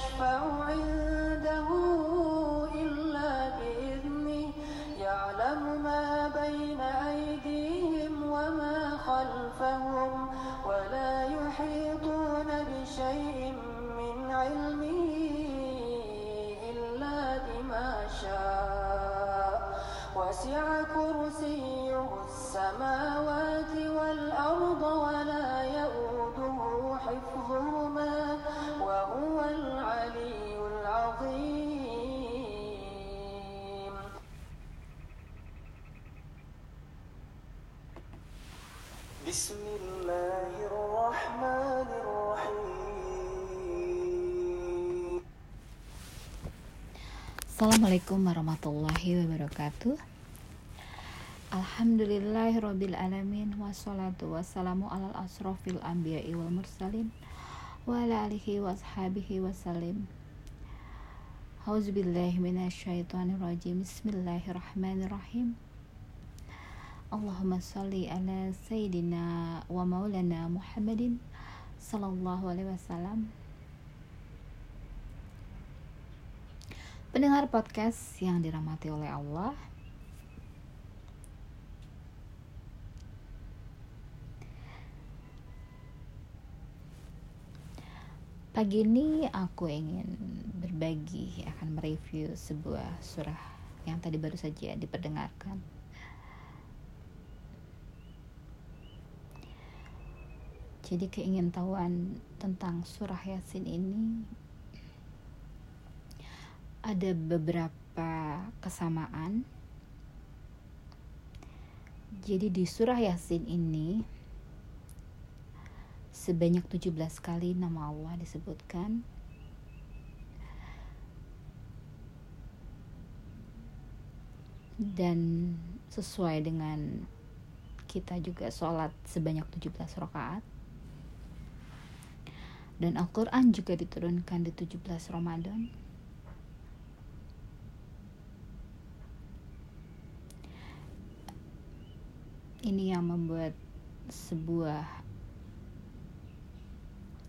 الذي Assalamualaikum warahmatullahi wabarakatuh. Alhamdulillahirabbil alamin wassalatu wassalamu alal asrofil anbiya'i wal mursalin wa ala alihi wa ashabihi wasallim Auzubillahi minasyaitonir rajim Bismillahirrahmanirrahim. Allahumma salli ala sayyidina wa maulana Muhammadin sallallahu alaihi wasallam Pendengar podcast yang dirahmati oleh Allah. Pagi ini aku ingin berbagi akan mereview sebuah surah yang tadi baru saja diperdengarkan. Jadi keingintahuan tentang surah Yasin ini ada beberapa kesamaan. Jadi di surah Yasin ini sebanyak 17 kali nama Allah disebutkan. Dan sesuai dengan kita juga sholat sebanyak 17 rakaat dan Al-Quran juga diturunkan di 17 Ramadan ini yang membuat sebuah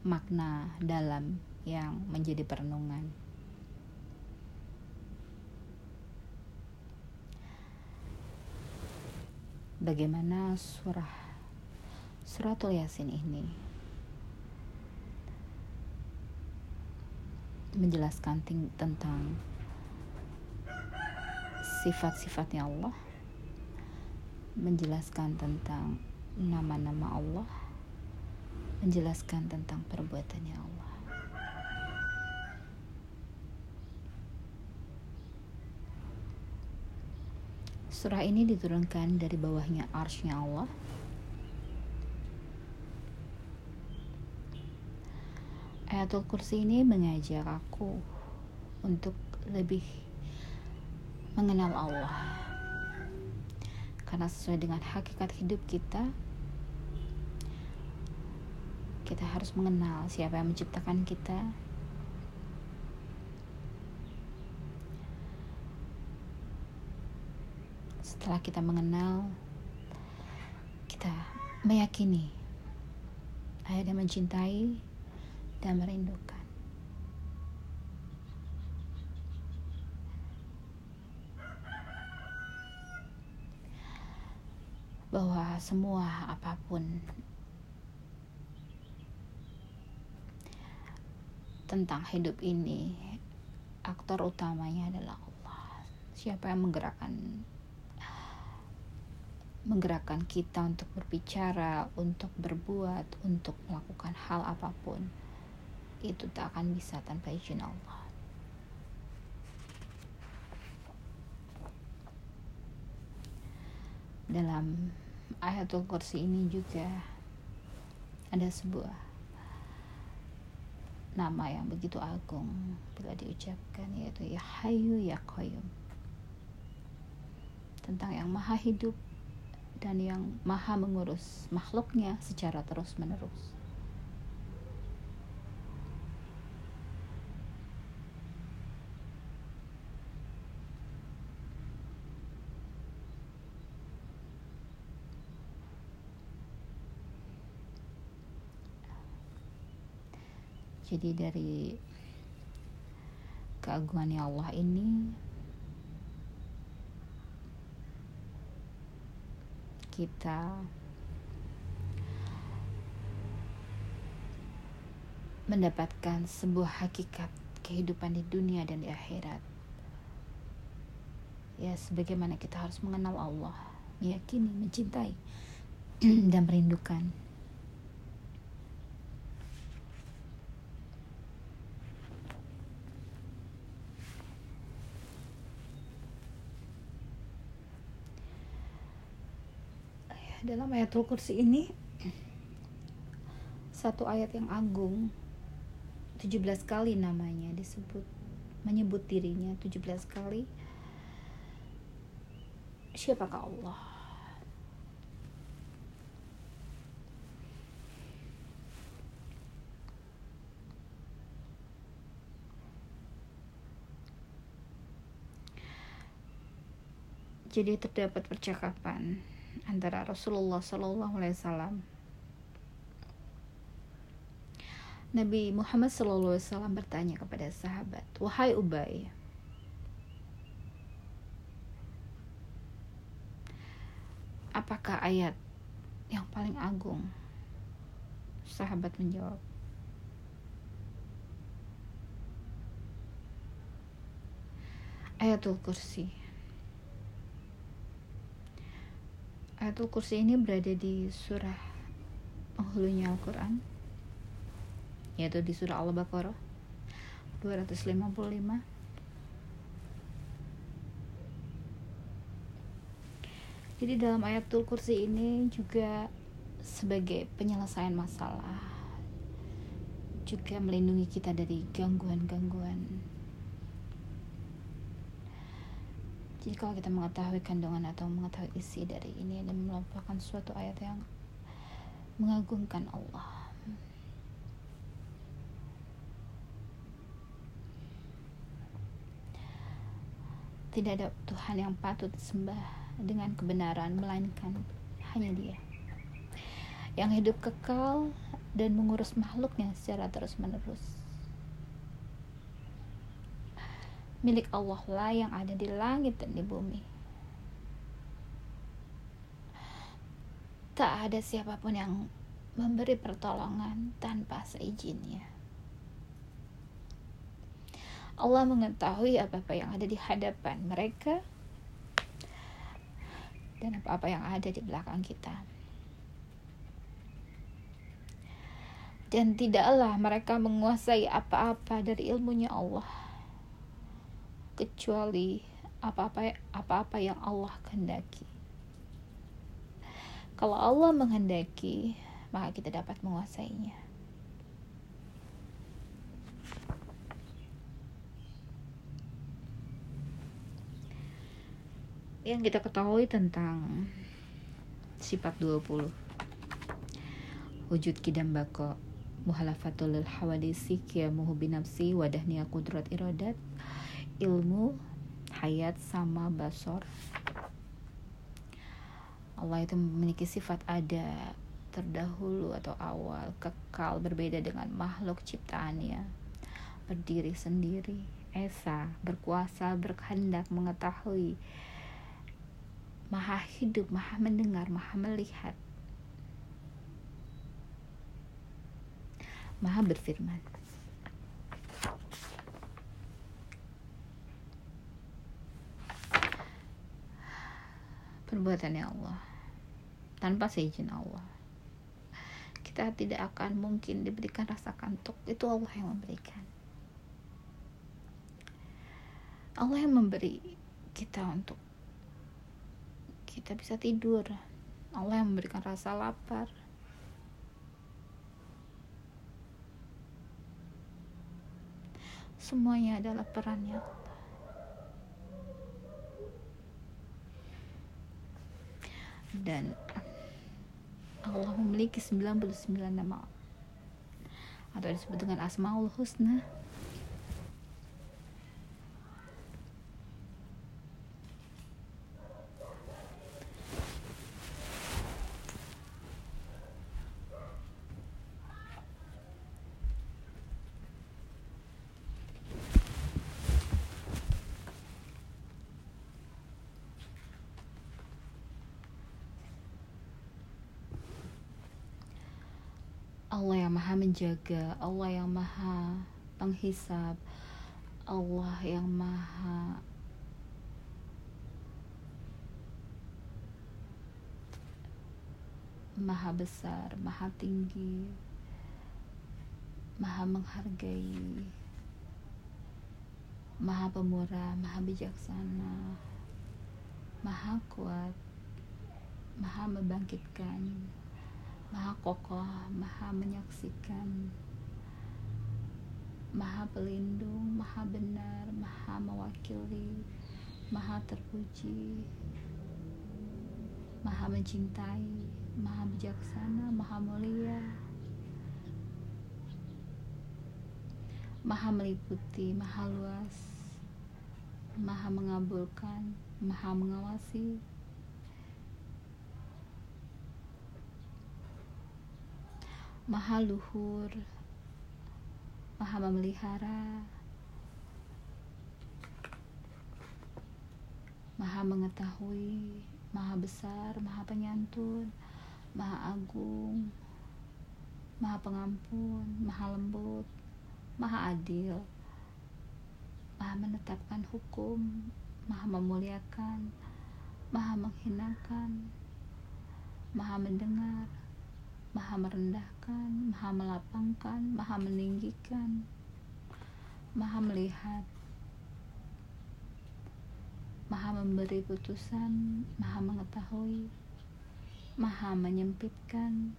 makna dalam yang menjadi perenungan. Bagaimana surah suratul yasin ini menjelaskan tentang sifat-sifatnya Allah menjelaskan tentang nama-nama Allah menjelaskan tentang perbuatannya Allah surah ini diturunkan dari bawahnya arsnya Allah Ayatul Kursi ini mengajak aku untuk lebih mengenal Allah. Karena sesuai dengan hakikat hidup kita, kita harus mengenal siapa yang menciptakan kita. Setelah kita mengenal, kita meyakini yang mencintai dan merindukan. Bahwa semua apa pun tentang hidup ini, aktor utamanya adalah Allah. Siapa yang menggerakkan menggerakkan kita untuk berbicara, untuk berbuat, untuk melakukan hal apa pun itu tak akan bisa tanpa izin Allah. Dalam ayatul kursi ini juga ada sebuah nama yang begitu agung bila diucapkan yaitu ya hayu ya qayyum. Tentang yang maha hidup dan yang maha mengurus makhluknya secara terus menerus jadi dari keagungan Allah ini kita mendapatkan sebuah hakikat kehidupan di dunia dan di akhirat. Ya, sebagaimana kita harus mengenal Allah, meyakini, mencintai, dan merindukan. Ya, dalam ayatul kursi ini satu ayat yang agung 17 kali namanya disebut menyebut dirinya 17 kali. Siapakah Allah? Jadi terdapat percakapan antara Rasulullah Shallallahu Alaihi Wasallam Nabi Muhammad SAW bertanya kepada sahabat, Wahai Ubay, apakah ayat yang paling agung? Sahabat menjawab, Ayatul Kursi. Ayatul Kursi ini berada di surah penghulunya Al-Quran yaitu di surah Al-Baqarah 255 Jadi dalam ayatul kursi ini juga sebagai penyelesaian masalah juga melindungi kita dari gangguan-gangguan. Jadi kalau kita mengetahui kandungan atau mengetahui isi dari ini dan melupakan suatu ayat yang mengagungkan Allah. Tidak ada Tuhan yang patut disembah dengan kebenaran melainkan hanya Dia. Yang hidup kekal dan mengurus makhluknya secara terus-menerus. Milik Allah lah yang ada di langit dan di bumi. Tak ada siapa pun yang memberi pertolongan tanpa seizinnya. Allah mengetahui apa-apa yang ada di hadapan mereka dan apa-apa yang ada di belakang kita. Dan tidaklah mereka menguasai apa-apa dari ilmunya Allah kecuali apa-apa apa-apa yang Allah kehendaki. Kalau Allah menghendaki, maka kita dapat menguasainya. yang kita ketahui tentang sifat 20 wujud kidam bako muhalafatul hawadisi kiamuhu binafsi wadahnya kudrat iradat ilmu hayat sama basor. Allah itu memiliki sifat ada terdahulu atau awal kekal berbeda dengan makhluk ciptaannya. Berdiri sendiri esa berkuasa berkehendak mengetahui. Maha hidup, maha mendengar, maha melihat, maha berfirman. Perbuatannya Allah. Tanpa seizin Allah. Kita tidak akan mungkin diberikan rasa kantuk. Itu Allah yang memberikan. Allah yang memberi kita untuk kita bisa tidur. Allah yang memberikan rasa lapar. Semuanya adalah perannya Allah. Dan Allah memiliki 99 nama. Atau disebut dengan Asmaul Husna Allah yang maha menjaga Allah yang maha penghisap Allah yang maha maha besar, maha tinggi, maha menghargai, maha pemurah, maha bijaksana, maha kuat, maha membangkitkan, maha kokoh, maha menyaksikan, maha pelindung, maha benar, maha mewakili, maha terpuji, maha mencintai, maha bijaksana, maha mulia, maha meliputi, maha luas, maha mengabulkan, maha mengawasi, maha luhur, maha memelihara, maha mengetahui, maha besar, maha penyantun, Maha Agung, Maha Pengampun, Maha Lembut, Maha Adil, Maha menetapkan hukum, Maha memuliakan, Maha menghinakan, Maha mendengar, Maha merendahkan, Maha melapangkan, Maha meninggikan, Maha melihat, Maha memberi putusan, Maha mengetahui, Maha menyempitkan,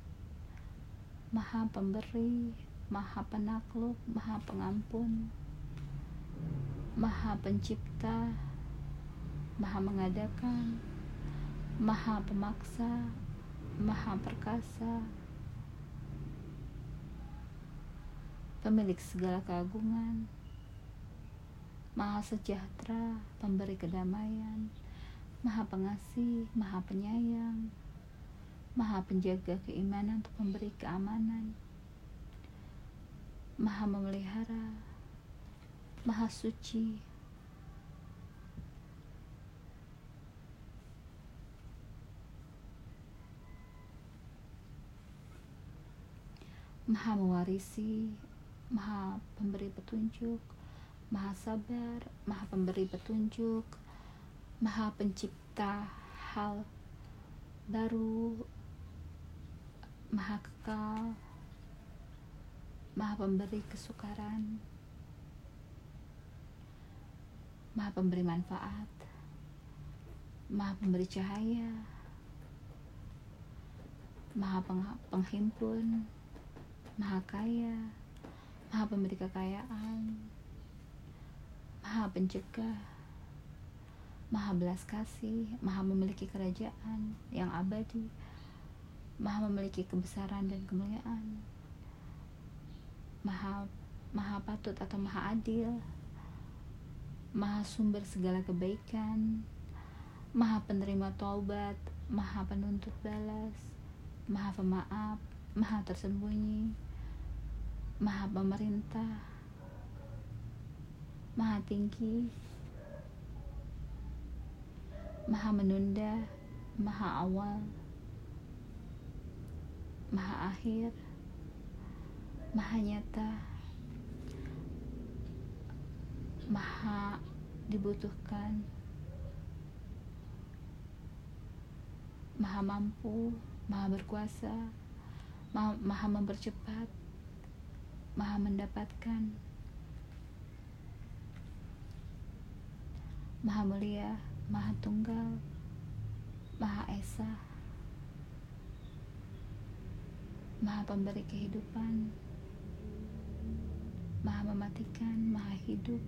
Maha pemberi, Maha penakluk, Maha pengampun, Maha pencipta, Maha mengadakan, Maha pemaksa, Maha perkasa, pemilik segala keagungan, Maha sejahtera, pemberi kedamaian, Maha pengasih, Maha penyayang, Maha penjaga keimanan untuk memberi keamanan, Maha memelihara, Maha suci, Maha mewarisi, Maha pemberi petunjuk, Maha sabar, Maha pemberi petunjuk, Maha pencipta hal baru maha kekal, maha pemberi kesukaran, maha pemberi manfaat, maha pemberi cahaya, maha penghimpun, maha kaya, maha pemberi kekayaan, maha pencegah, maha belas kasih, maha memiliki kerajaan yang abadi, maha memiliki kebesaran dan kemuliaan. Maha maha patut atau maha adil. Maha sumber segala kebaikan. Maha penerima taubat. Maha penuntut balas. Maha pemaaf. Maha tersembunyi maha pemerintah. Maha tinggi. Maha menunda. Maha awal. Maha akhir, maha nyata, maha dibutuhkan, maha mampu, maha berkuasa, maha, maha mempercepat, maha mendapatkan, maha mulia, maha tunggal, maha esa. Maha pemberi kehidupan, Maha mematikan, Maha hidup,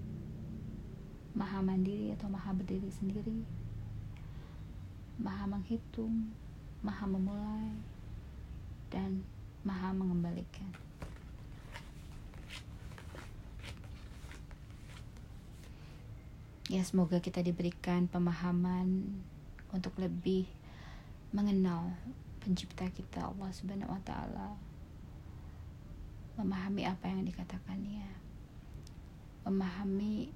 Maha mandiri atau Maha berdiri sendiri, Maha menghitung, Maha memulai, dan Maha mengembalikan. Ya, semoga kita diberikan pemahaman untuk lebih mengenal pencipta kita Allah Subhanahu wa taala. Memahami apa yang dikatakannya. Memahami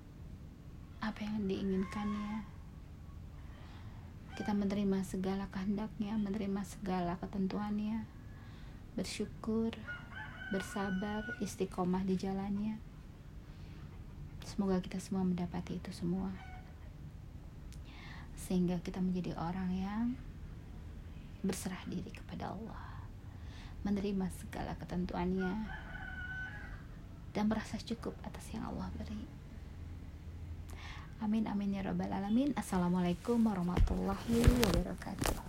apa yang diinginkannya. Kita menerima segala kehendaknya menerima segala ketentuannya. Bersyukur bersabar, istiqomah di jalannya. Semoga kita semua mendapati itu semua. Sehingga kita menjadi orang yang berserah diri kepada Allah. Menerima segala ketentuannya dan merasa cukup atas yang Allah beri. Amin amin ya rabbal alamin. Assalamualaikum warahmatullahi wabarakatuh.